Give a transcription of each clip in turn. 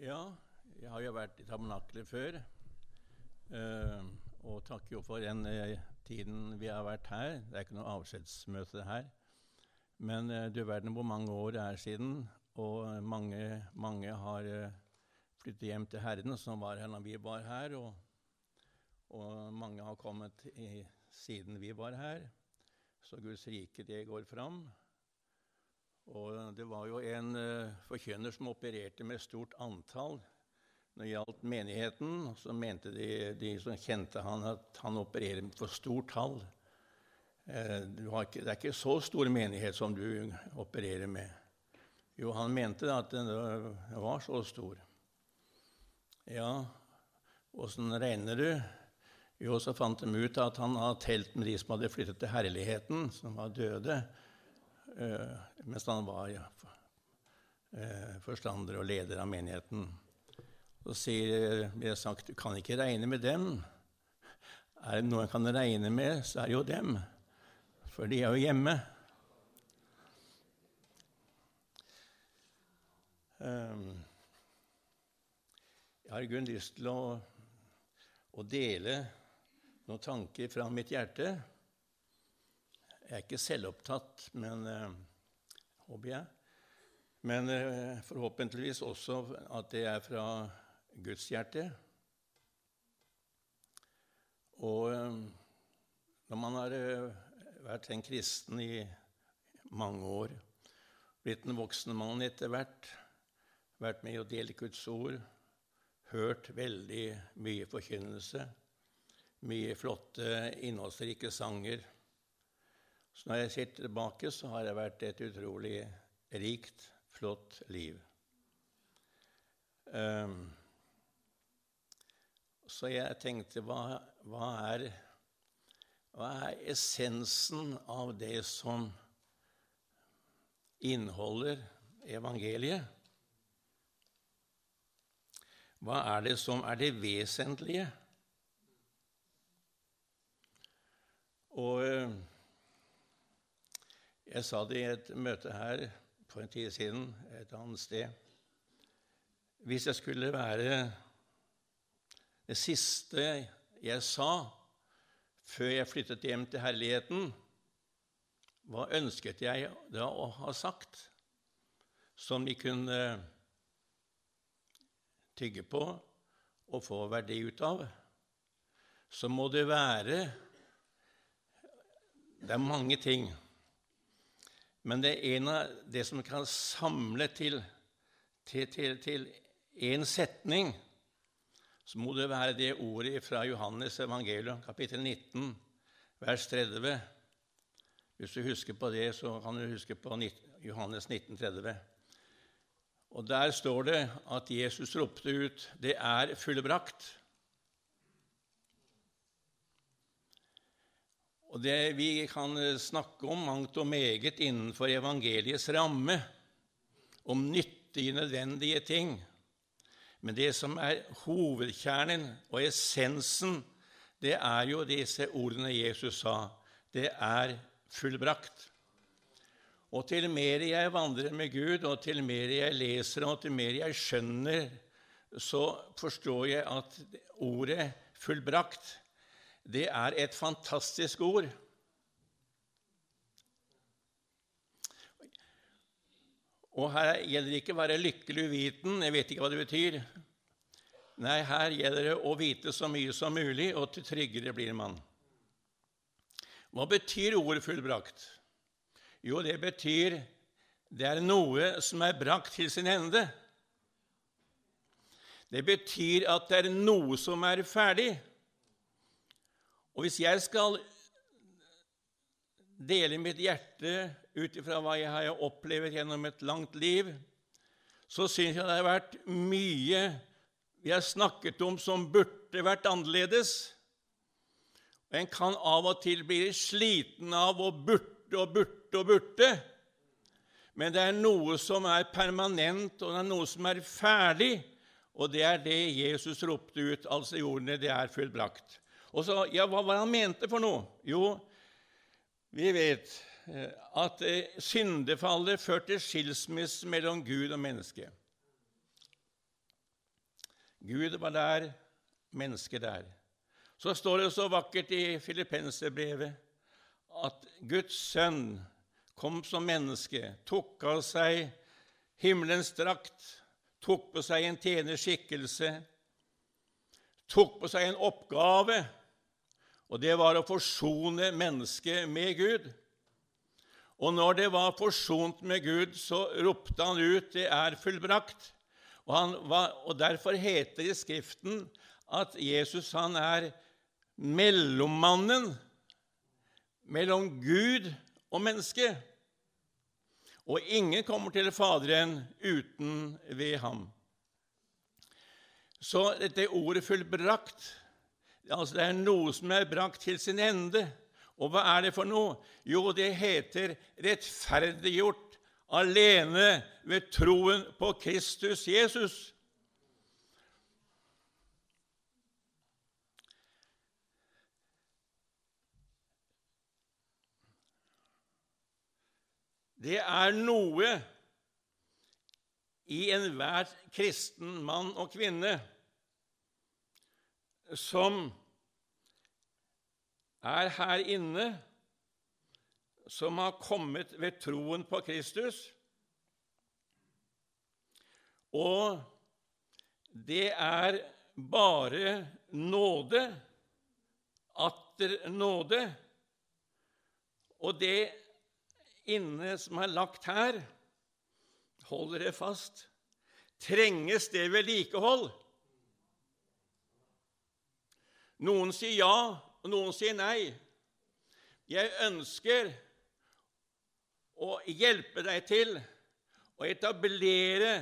Ja, jeg har jo vært i tabernaklet før. eh, og takker jo for den eh, tiden vi har vært her. Det er ikke noe avskjedsmøte her. Men eh, du verden hvor mange år det er siden, og mange, mange har flyttet hjem til Herren, som var her når vi var her. Og, og mange har kommet i, siden vi var her. Så Guds rike, det går fram. Og det var jo en uh, forkynner som opererte med stort antall når det gjaldt menigheten. Så mente de, de som kjente han, at han opererer med for stort tall. Uh, ikke, det er ikke så stor menighet som du opererer med. Jo, han mente at den var så stor. Ja, åssen regner du? Jo, så fant de ut at han hadde telt med de som hadde flyttet til herligheten, som var døde. Uh, mens han var uh, forstander og leder av menigheten. Så sier, blir det sagt du kan ikke regne med dem. Er det noe en kan regne med, så er det jo dem. For de er jo hjemme. Um, jeg har i grunnen lyst til å, å dele noen tanker fra mitt hjerte. Jeg er ikke selvopptatt, men eh, håper jeg. Men eh, forhåpentligvis også at det er fra Guds hjerte. Og eh, når man har eh, vært en kristen i mange år, blitt en voksen mann etter hvert, vært med å dele Guds ord, hørt veldig mye forkynnelse, mye flotte, innholdsrike sanger så når jeg ser tilbake, så har det vært et utrolig rikt, flott liv. Um, så jeg tenkte hva, hva, er, hva er essensen av det som inneholder evangeliet? Hva er det som er det vesentlige? Og jeg sa det i et møte her for en tid siden et annet sted. Hvis jeg skulle være det siste jeg sa før jeg flyttet hjem til herligheten, hva ønsket jeg da å ha sagt som de kunne tygge på og få verdi ut av? Så må det være Det er mange ting men det er en av det som kan samle til, til, til, til en setning, så må det være det ordet fra Johannes evangelium, kapittel 19, vers 30. Hvis du husker på det, så kan du huske på Johannes 19, 30. Og Der står det at Jesus ropte ut 'Det er fullbrakt'. Og det, Vi kan eh, snakke om mangt og meget innenfor evangeliets ramme, om nyttige, nødvendige ting. Men det som er hovedkjernen og essensen, det er jo disse ordene Jesus sa. Det er fullbrakt. Og til mer jeg vandrer med Gud, og til mer jeg leser, og til mer jeg skjønner, så forstår jeg at ordet 'fullbrakt' det er et fantastisk ord. Og her gjelder det ikke å være lykkelig uviten. Jeg vet ikke hva det betyr. Nei, her gjelder det å vite så mye som mulig, og til tryggere blir man. Hva betyr ordet 'fullbrakt'? Jo, det betyr det er noe som er brakt til sin ende. Det betyr at det er noe som er ferdig. Og hvis jeg skal dele mitt hjerte ut ifra hva jeg har opplevd gjennom et langt liv, så syns jeg det har vært mye vi har snakket om som burde vært annerledes. Og En kan av og til bli sliten av å burde og burde og burde. Men det er noe som er permanent, og det er noe som er ferdig. Og det er det Jesus ropte ut, altså jordene ordene 'det er fullbrakt'. Og så, ja, Hva var det han mente for noe? Jo, vi vet eh, at eh, syndefallet førte skilsmisse mellom Gud og menneske. Gud var der, mennesket der. Så står det så vakkert i Filippenserbrevet at Guds sønn kom som menneske, tok av seg himmelens drakt, tok på seg en tjenerskikkelse, tok på seg en oppgave, og det var å forsone mennesket med Gud. Og når det var forsont med Gud, så ropte han ut 'Det er fullbrakt'. Og, var, og Derfor heter det i Skriften at Jesus han er mellommannen mellom Gud og menneske. Og ingen kommer til Faderen uten ved ham. Så dette ordet 'fullbrakt' altså det er noe som er brakt til sin ende. Og hva er det for noe? Jo, det heter rettferdiggjort alene ved troen på Kristus Jesus. Det er noe i enhver kristen mann og kvinne som er her inne, som har kommet ved troen på Kristus. Og det er bare nåde atter nåde. Og det inne som er lagt her, holder det fast, trenges det vedlikehold. Noen sier ja, og noen sier nei. Jeg ønsker å hjelpe deg til å etablere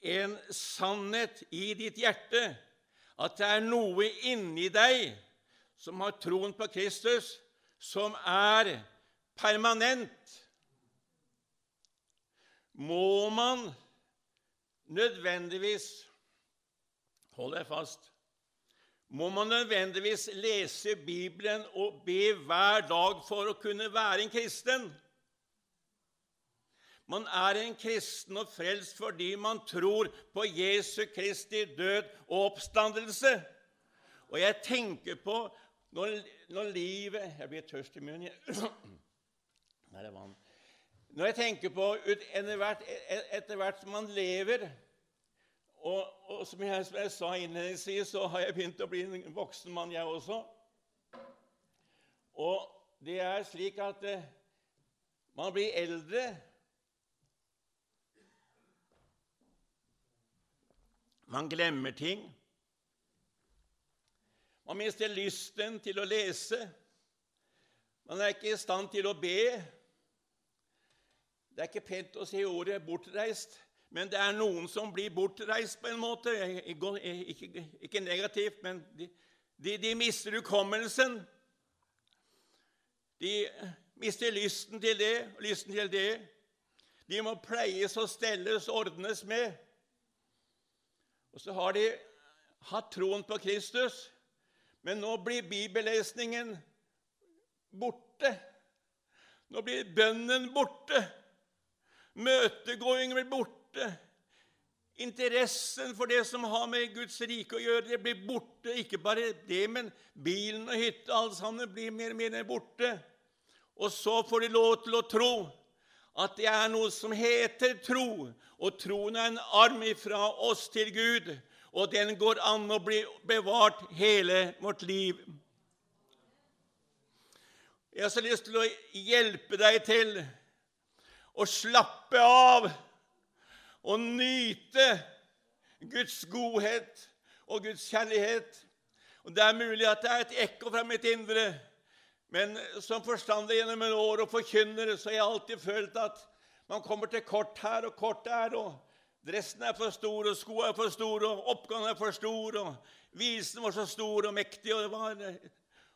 en sannhet i ditt hjerte, at det er noe inni deg som har troen på Kristus, som er permanent. Må man nødvendigvis Hold deg fast må man nødvendigvis lese Bibelen og be hver dag for å kunne være en kristen. Man er en kristen og frelst fordi man tror på Jesu Kristi død og oppstandelse. Og jeg tenker på når, når livet Jeg blir tørst i munnen. Der er vann. Når jeg tenker på etter hvert, etter hvert som man lever og, og som, jeg, som, jeg, sa innledningsvis, så har jeg begynt å bli en voksen mann, jeg også. Og det er slik at eh, man blir eldre Man glemmer ting. Man mister lysten til å lese. Man er ikke i stand til å be. Det er ikke pent å si ordet 'bortreist'. Men det er noen som blir bortreist på en måte. Ikke, ikke negativt, men de, de, de mister hukommelsen. De mister lysten til det og lysten til det. De må pleies og stelles, ordnes med. Og så har de hatt troen på Kristus, men nå blir bibellesningen borte. Nå blir bønnen borte. Møtegåingen blir borte borte. Interessen for det som har med Guds rike å gjøre, det blir borte. Ikke bare det, men bilen og hytta, alt sammen blir mer og mer borte. Og så får de lov til å tro at det er noe som heter tro. Og troen er en arm fra oss til Gud, og den går an å bli bevart hele vårt liv. Jeg har så lyst til å hjelpe deg til å slappe av og nyte Guds godhet og Guds kjærlighet. Og Det er mulig at det er et ekko fra mitt indre, men som forstander gjennom en år og forkynner så har jeg alltid følt at man kommer til kort her og kort der. og Dressen er for stor, og skoene er for store, og oppgangen er for stor, og visen var så stor og mektig, og det var,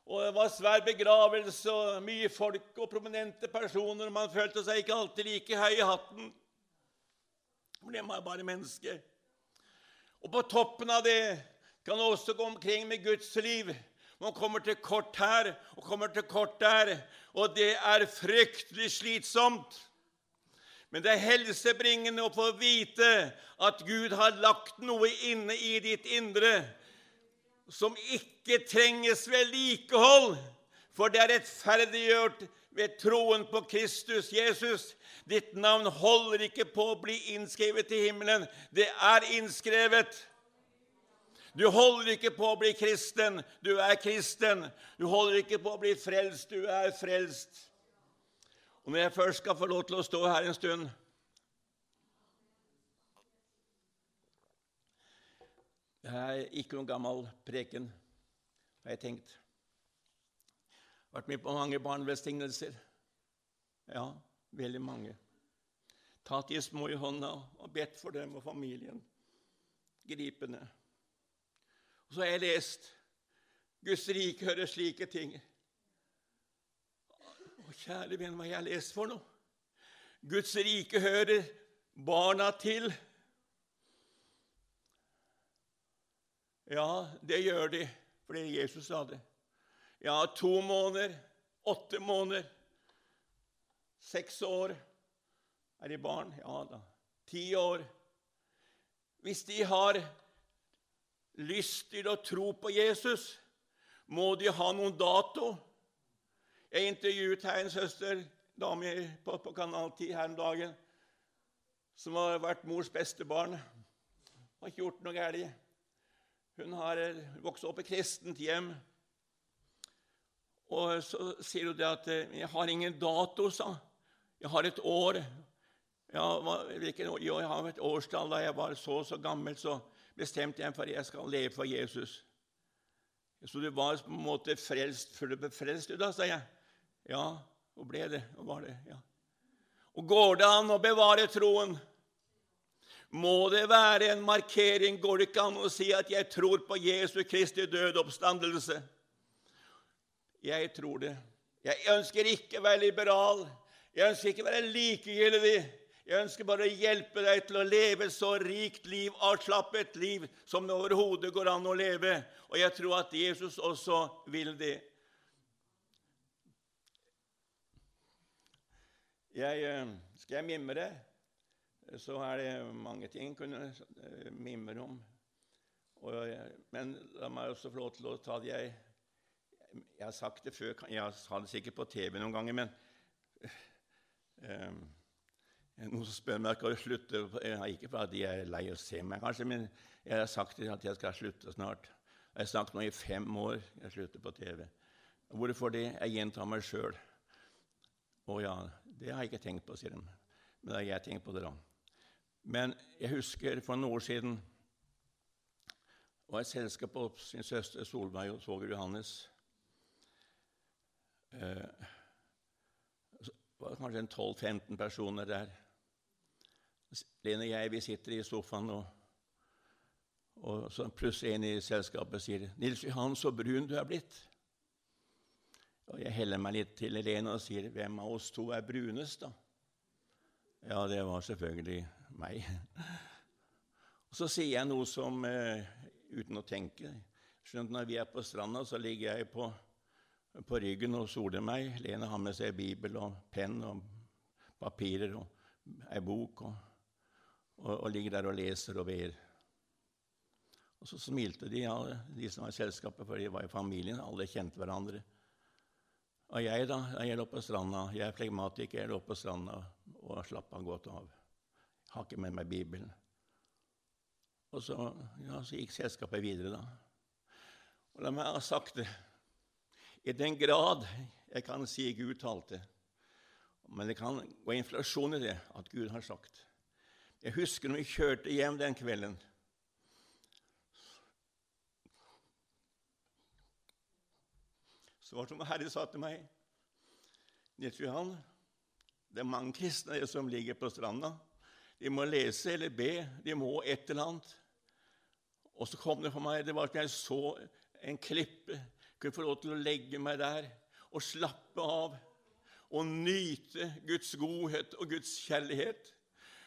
og det var svær begravelse og mye folk og prominente personer, og man følte seg ikke alltid like høy i hatten. For det er bare mennesker. Og på toppen av det kan du også gå omkring med Guds liv. Man kommer til kort her og kommer til kort der, og det er fryktelig slitsomt. Men det er helsebringende å få vite at Gud har lagt noe inne i ditt indre som ikke trenges vedlikehold, for det er rettferdiggjort ved troen på Kristus Jesus. Ditt navn holder ikke på å bli innskrevet i himmelen. Det er innskrevet. Du holder ikke på å bli kristen, du er kristen. Du holder ikke på å bli frelst, du er frelst. Og når jeg først skal få lov til å stå her en stund Det er ikke noen gammel preken, har jeg tenkt. Vært med på mange barnevelsignelser. Ja, veldig mange. Tatt de små i hånda og bedt for dem og familien. Gripende. Og så har jeg lest Guds rike hører slike ting. Kjære venn, hva har jeg lest for noe? Guds rike hører barna til. Ja, det gjør de, fordi Jesus sa det. Ja, to måneder, åtte måneder, seks år er de barn. Ja da. Ti år. Hvis de har lyst til å tro på Jesus, må de ha noen dato. Jeg intervjuet her en søster, dame på, på Kanal 10 her om dagen, som har vært mors beste barn. Har ikke gjort noe galt. Hun har eh, vokst opp i kristent hjem. Og så sier hun det at eh, 'Jeg har ingen dato', sa Jeg har et år. Ja, hvilken år? Jo, jeg har et årstall. Da jeg var så så gammel, så bestemte jeg for at jeg skal leve for Jesus. Så du var på en måte frelst før du ble frelst, da, sa jeg. Ja, og ble det. Og var det. ja. Og går det an å bevare troen? Må det være en markering? Går det ikke an å si at 'jeg tror på Jesu Kristi døde oppstandelse'? Jeg tror det. Jeg ønsker ikke å være liberal. Jeg ønsker ikke å være likegyldig. Jeg ønsker bare å hjelpe deg til å leve så rikt liv, avslappet liv, som det overhodet går an å leve. Og jeg tror at Jesus også vil det. Jeg, eh, skal jeg mimre, så er det mange ting jeg kunne eh, mimre om. Og, men la meg også få lov til å ta det jeg Jeg har sagt det før, jeg sa det sikkert på TV noen ganger, men um, Noen som spør meg skal jeg slutte Ikke fordi de er lei å se meg, kanskje, men jeg har sagt at jeg skal slutte snart. Jeg har snakket nå i fem år jeg slutter på TV. Hvorfor det? Jeg gjentar meg sjøl. Å ja, det har jeg ikke tenkt på, sier de. Men jeg tenkt på det, da. Men jeg husker for noen år siden var et selskap på min søster Solveig og svoger Johannes. Eh, det var kanskje en 12-15 personer der. Lene og jeg vi sitter i sofaen, og, og så plutselig en i selskapet sier 'Nils Johan, så brun du er blitt'. Og jeg heller meg litt til Lene og sier, 'Hvem av oss to er brunest', da? Ja, det var selvfølgelig meg. Og så sier jeg noe som eh, uten å tenke Skjønt Når vi er på stranda, så ligger jeg på, på ryggen og soler meg. Lene har med seg bibel og penn og papirer og ei bok og, og, og, ligger der og leser og ber. Og så smilte de, alle, de som var i selskapet, for de var i familien. Alle kjente hverandre. Og jeg, da, jeg lå på stranda. Jeg er flegmatiker. Jeg lå på stranda og slappa godt av. Har ikke med meg Bibelen. Og så, ja, så gikk selskapet videre, da. Og la meg ha sagt det I den grad jeg kan si Gud talte, men det kan gå inflasjon i det at Gud har sagt. Jeg husker når vi kjørte hjem den kvelden. Så var det som Herre sa til meg Nils Johan, det er mange kristne som ligger på stranda. De må lese eller be. De må et eller annet. Og så kom det for meg det var at jeg så en klippe. Jeg få lov til å legge meg der og slappe av og nyte Guds godhet og Guds kjærlighet.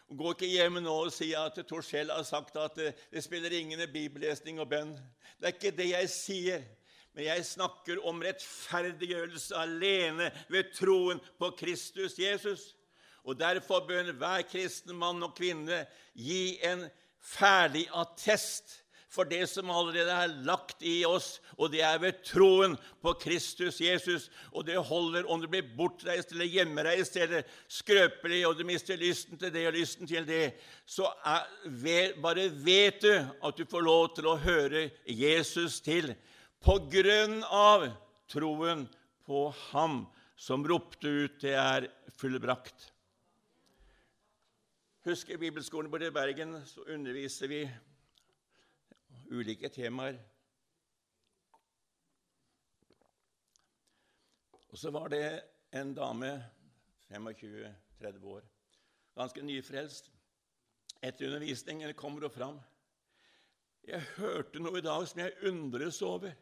Gå ikke hjem nå og si at Torskjell har sagt at det, det spiller ingen bibellesning og bønn. Det er ikke det jeg sier. Men jeg snakker om rettferdiggjørelse alene ved troen på Kristus Jesus. Og Derfor bør hver kristen mann og kvinne gi en ferdig attest for det som allerede er lagt i oss, og det er ved troen på Kristus Jesus. Og det holder om du blir bortreist eller hjemmereist eller skrøpelig, og du mister lysten til det og lysten til det, så er, bare vet du at du får lov til å høre Jesus til på grunn av troen på ham som ropte ut 'Det er fullbrakt'. Husker Bibelskolen borte i Bergen så underviser vi ulike temaer. Og så var det en dame, 25-30 år, ganske nyfrelst. Etter undervisningen kommer hun fram. Jeg hørte noe i dag som jeg undres over.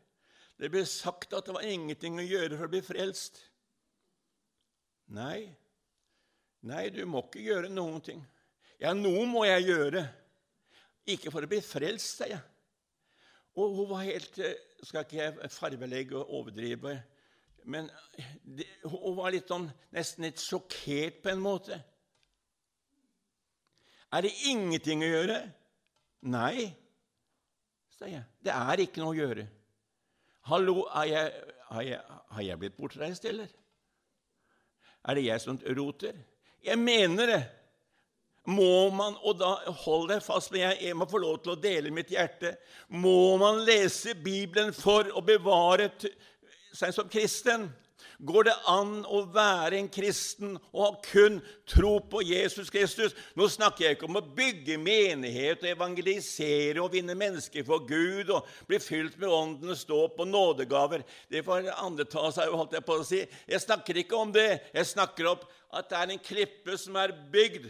Det ble sagt at det var ingenting å gjøre for å bli frelst. Nei, nei, du må ikke gjøre noen ting. Ja, noe må jeg gjøre. Ikke for å bli frelst, sier jeg. Og hun var helt eh, Skal ikke jeg fargelegge og overdrive, men det, hun var litt sånn, nesten litt sjokkert på en måte. Er det ingenting å gjøre? Nei, sa jeg. Det er ikke noe å gjøre. Hallo, har jeg, har jeg, har jeg blitt bortreist, eller? Er det jeg som roter? Jeg mener det. Må man, og da hold deg fast men jeg, må få lov til å dele mitt hjerte, må man lese Bibelen for å bevare seg som kristen? Går det an å være en kristen og kun tro på Jesus Kristus? Nå snakker jeg ikke om å bygge menighet og evangelisere og vinne mennesker for Gud og bli fylt med åndens dåp og nådegaver. Det får andre ta seg av, holdt jeg på å si. Jeg snakker ikke om det. Jeg snakker om at det er en klippe som er bygd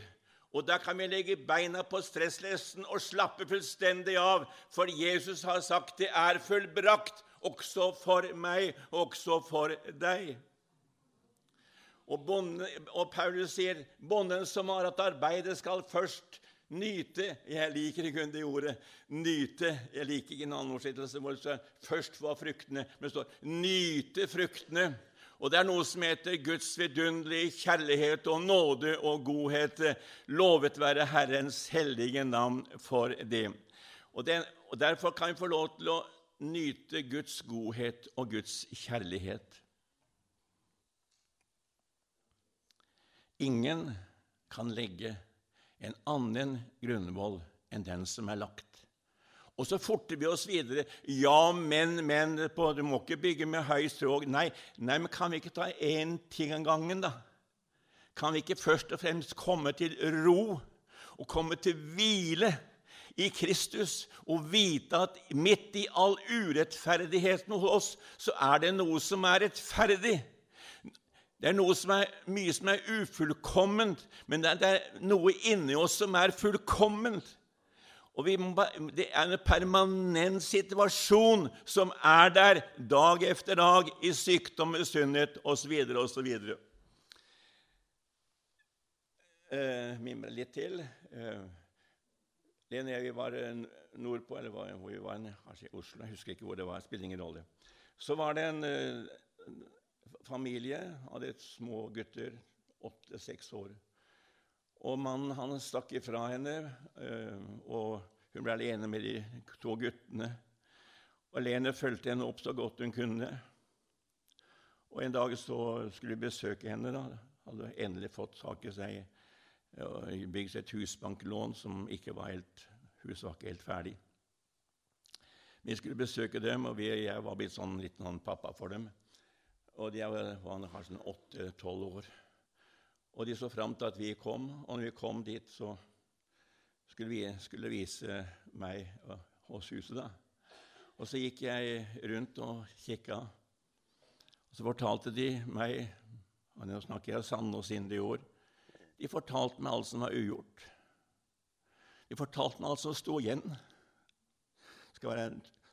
og da kan vi legge beina på stresslesten og slappe fullstendig av, for Jesus har sagt det er fullbrakt, også for meg, også for deg. Og, bonde, og Paulus sier bonden som har hatt arbeidet, skal først nyte Jeg liker ikke det ordet. Nyte. Jeg liker ikke en annen oversettelse 'først var fruktene', men det står 'nyte fruktene'. Og det er noe som heter Guds vidunderlige kjærlighet og nåde og godhet. Lovet være Herrens hellige navn for det. Og, det, og Derfor kan vi få lov til å nyte Guds godhet og Guds kjærlighet. Ingen kan legge en annen grunnvoll enn den som er lagt. Og så forter vi oss videre. Ja, men, men på, Du må ikke bygge med høy stråg. Nei, nei, men kan vi ikke ta én ting av gangen, da? Kan vi ikke først og fremst komme til ro og komme til hvile i Kristus og vite at midt i all urettferdigheten hos oss, så er det noe som er rettferdig? Det er som er, mye som er ufullkomment, men det er, det er noe inni oss som er fullkomment. Og må, Det er en permanent situasjon som er der dag efter dag i sykdom, misunnhet osv. osv. Eh, mimre litt til. Eh, Lene jeg var nordpå, eller hvor vi var, kanskje i Oslo, jeg husker ikke hvor det var, spiller ingen rolle. Så var det en eh, familie, hadde små gutter, åtte-seks år. Og mannen han stakk ifra henne, eh, og hun ble alene med de to guttene. Og Lene fulgte henne opp så godt hun kunne. Og En dag så skulle vi besøke henne. da. Hadde endelig fått tak i seg og bygd seg et husbanklån som ikke var helt, huset var ikke helt ferdig. Vi skulle besøke dem, og vi, jeg var blitt sånn liten pappa for dem. Og De var kanskje åtte-tolv år. Og de så fram til at vi kom, og når vi kom dit, så skulle, vi, skulle vise meg hos huset. da. Og så gikk jeg rundt og kikka. Og så fortalte de meg Nå snakker jeg sanne og sindige ord. De fortalte meg alt som var ugjort. De fortalte meg alt som sto igjen. Det skal, være,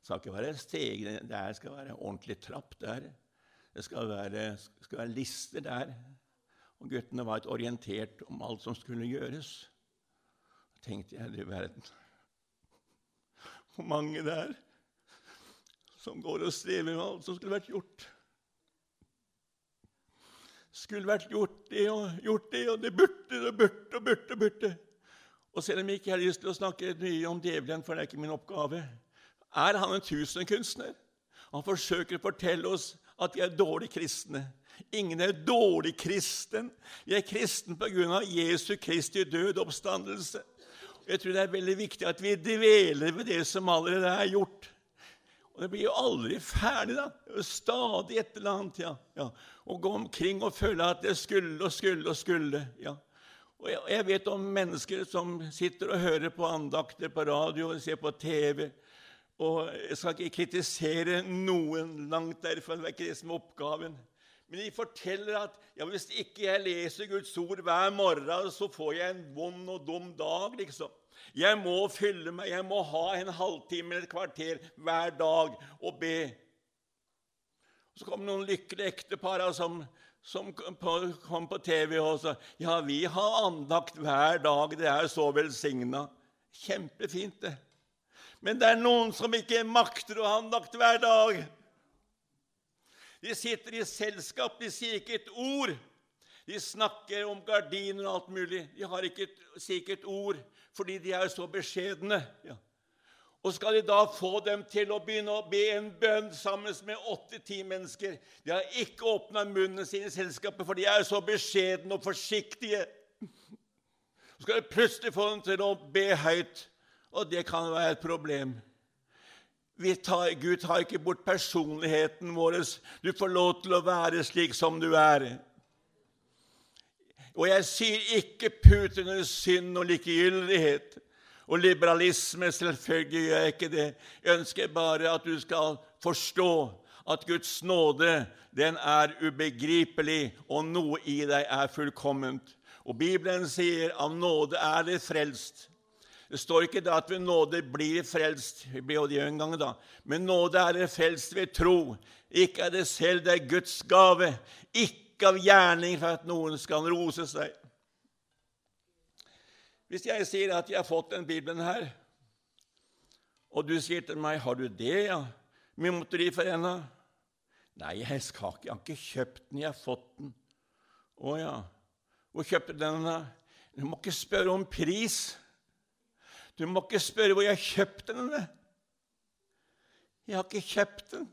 skal ikke være steg, det skal være ordentlig trapp der. Det skal være, skal være lister der. Og guttene var orientert om alt som skulle gjøres. Da tenkte jeg i verden hvor mange det er som går og strever med alt som skulle vært gjort. skulle vært gjort det og gjort det, og det burde og burde og burde. og burde. Og selv om jeg ikke har lyst til å snakke mye om djevelen, for det er ikke min oppgave, er han en tusenkunstner. Han forsøker å fortelle oss at vi er dårlige kristne. Ingen er dårlig kristen. Vi er kristen pga. Jesu Kristi død oppstandelse. Jeg tror det er veldig viktig at vi dveler ved det som allerede er gjort. Og Det blir jo aldri ferdig. da. Stadig et eller annet. ja. ja. Å gå omkring og føle at det skulle og skulle og skulle. ja. Og jeg, vet om mennesker som sitter og hører på andakter på radio og ser på TV. Og Jeg skal ikke kritisere noen langt derfor, det er ikke det som er oppgaven. Men de forteller at ja, hvis ikke jeg leser Guds ord hver morgen, så får jeg en vond og dum dag. liksom. Jeg må fylle meg, jeg må ha en halvtime eller et kvarter hver dag og be. Så kom noen lykkelige ektepar som, som kom på TV og sa ja, vi har andakt hver dag. Det er så velsigna. Kjempefint, det. Men det er noen som ikke makter å ha andakt hver dag. De sitter i selskap, de sier ikke et ord. De snakker om gardiner og alt mulig. De har ikke et sikkert ord fordi de er så beskjedne. Ja. Og skal de da få dem til å begynne å be en bønn sammen med åtte-ti mennesker De har ikke åpna munnen sin i selskapet, for de er så beskjedne og forsiktige. Så skal de plutselig få dem til å be høyt, og det kan være et problem. Tar, Gud tar ikke bort personligheten vår. Du får lov til å være slik som du er. Og jeg sier ikke Putins synd og likegyldighet og liberalisme. Selvfølgelig gjør jeg ikke det. Jeg ønsker bare at du skal forstå at Guds nåde den er ubegripelig, og noe i deg er fullkomment. Og Bibelen sier av nåde er det frelst. Det står ikke da at ved nåde blir frelst. Vi blir jo det en gang, da. Men nåde er det frelst ved tro. Ikke er det selv, det er Guds gave. Ikke av gjerning for at noen skal rose seg. Hvis jeg sier at jeg har fått den Bibelen her, og du sier til meg 'Har du det, ja?' Måtte de for ennå? Nei, jeg, skal ikke, jeg har ikke kjøpt den, jeg har fått den. Å ja. Hvor kjøpte du den, da? Du må ikke spørre om pris. Du må ikke spørre hvor jeg kjøpte den. Jeg har ikke kjøpt den.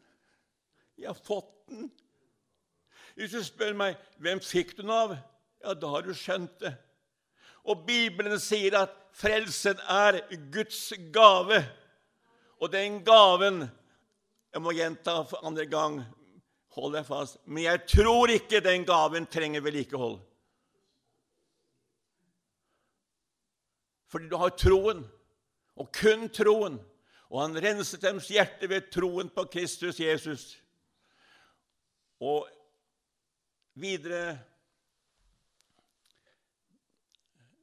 Jeg har fått den. Hvis du spør meg hvem fikk du den av, ja, da har du skjønt det. Og Bibelen sier at frelsen er Guds gave. Og den gaven Jeg må gjenta for andre gang. Hold deg fast. Men jeg tror ikke den gaven trenger vedlikehold. Fordi du har troen, og kun troen. Og han renset deres hjerte ved troen på Kristus Jesus. Og videre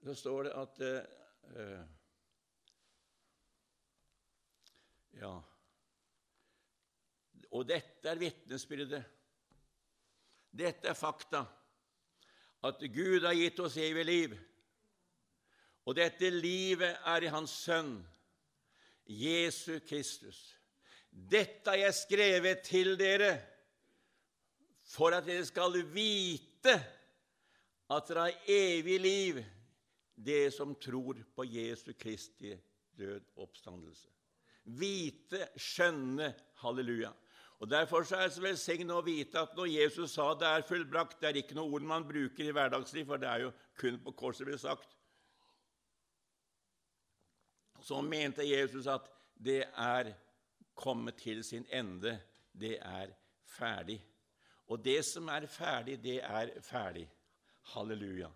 så står det at uh, Ja Og dette er vitnesbyrdet. Dette er fakta. At Gud har gitt oss evig liv. Og dette livet er i Hans Sønn, Jesu Kristus. Dette har jeg skrevet til dere for at dere skal vite at dere har evig liv, det som tror på Jesu Kristi død oppstandelse. Vite, skjønne, halleluja. Og Derfor er det så velsignet å vite at når Jesus sa det er fullbrakt, det er ikke noe ord man bruker i hverdagsliv, for det er jo kun på korset blir sagt så mente Jesus at det er kommet til sin ende. Det er ferdig. Og det som er ferdig, det er ferdig. Halleluja.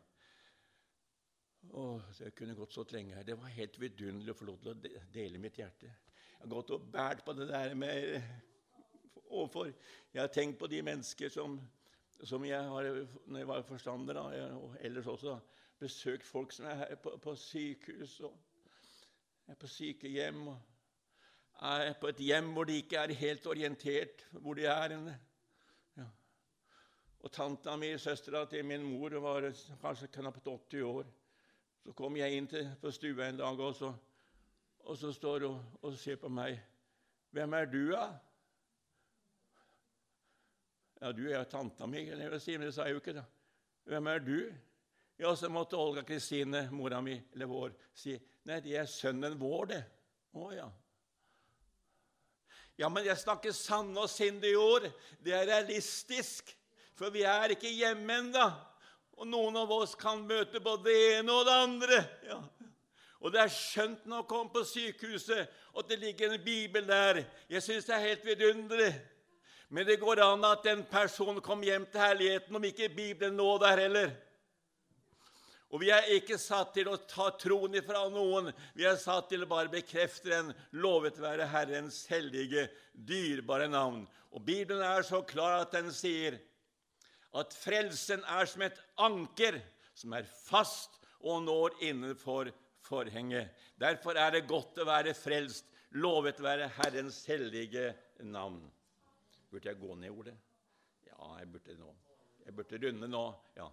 Å, det kunne gått så lenge her. Det var helt vidunderlig å få lov til å dele mitt hjerte. Jeg har gått og båret på det der med overfor Jeg har tenkt på de mennesker som, som jeg har når jeg var forstander, da, og ellers også, besøkt folk som er på, på sykehus. og er på sykehjem og er på et hjem hvor de ikke er helt orientert hvor de er. Ja. Og tanta mi, søstera til min mor, var kanskje knapt 80 år. Så kom jeg inn til, på stua en dag, og så, og så står hun og ser på meg. 'Hvem er du, da?' Ja, du er jo tanta mi, eller jeg si, men det sa jeg jo ikke. da. Hvem er du? Ja, så måtte Olga Kristine, mora mi, eller vår, si Nei, det er sønnen vår, det. Å ja. Ja, men jeg snakker sanne og sindige ord. Det er realistisk. For vi er ikke hjemme ennå. Og noen av oss kan møte både det ene og det andre. Ja. Og det er skjønt når man kommer på sykehuset, at det ligger en bibel der. Jeg syns det er helt vidunderlig. Men det går an at en person kom hjem til herligheten om ikke Bibelen nå der heller. Og vi er ikke satt til å ta troen ifra noen. Vi er satt til å bare bekrefte den. Lovet være Herrens hellige, dyrebare navn. Og Bibelen er så klar at den sier at frelsen er som et anker som er fast og når innenfor forhenget. Derfor er det godt å være frelst. Lovet være Herrens hellige navn. Burde jeg gå ned, Ole? Ja, jeg burde nå. Jeg burde runde nå. Ja.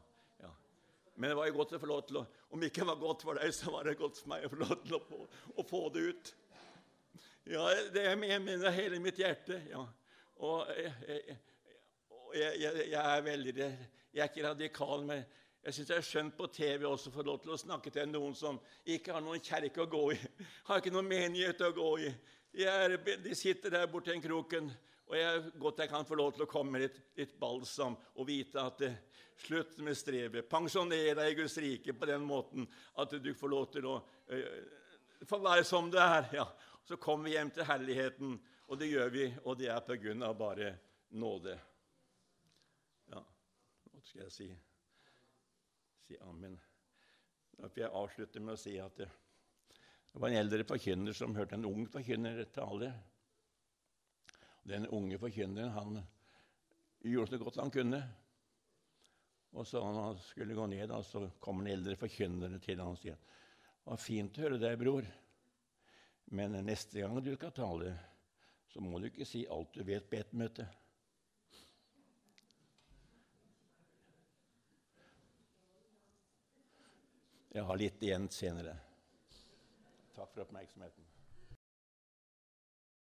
Men det var jo godt å få lov til å Om ikke det var godt for deg, så var det godt for meg å få lov til å få, å få det ut. Ja, det er med hele mitt hjerte. ja. Og jeg, jeg, jeg, jeg, er veldig Jeg er ikke radikal, men jeg syns det er skjønt på TV også å få lov til å snakke til noen som ikke har noen kjerke å gå i, har ikke noen menighet å gå i. Er, de sitter der borte i kroken, og jeg, godt jeg kan få lov til å komme med litt, litt balsam og vite at det, slutt med strevet. Pensjoner deg i Guds rike på den måten at du får lov til å øh, få være som du er. Ja. Så kommer vi hjem til herligheten, og det gjør vi, og det er på grunn av bare nåde. Ja, hva skal jeg si? Si amen. Da får jeg avslutte med å si at det, det var en eldre forkynner som hørte en ung forkynner tale. Den unge forkynneren han gjorde så godt han kunne. Og så han skulle gå ned, og så kom den eldre forkynneren til ham og sier det var fint å høre deg, bror, men neste gang du skal tale, så må du ikke si alt du vet på ett møte. Jeg har litt igjen senere. Takk for oppmerksomheten.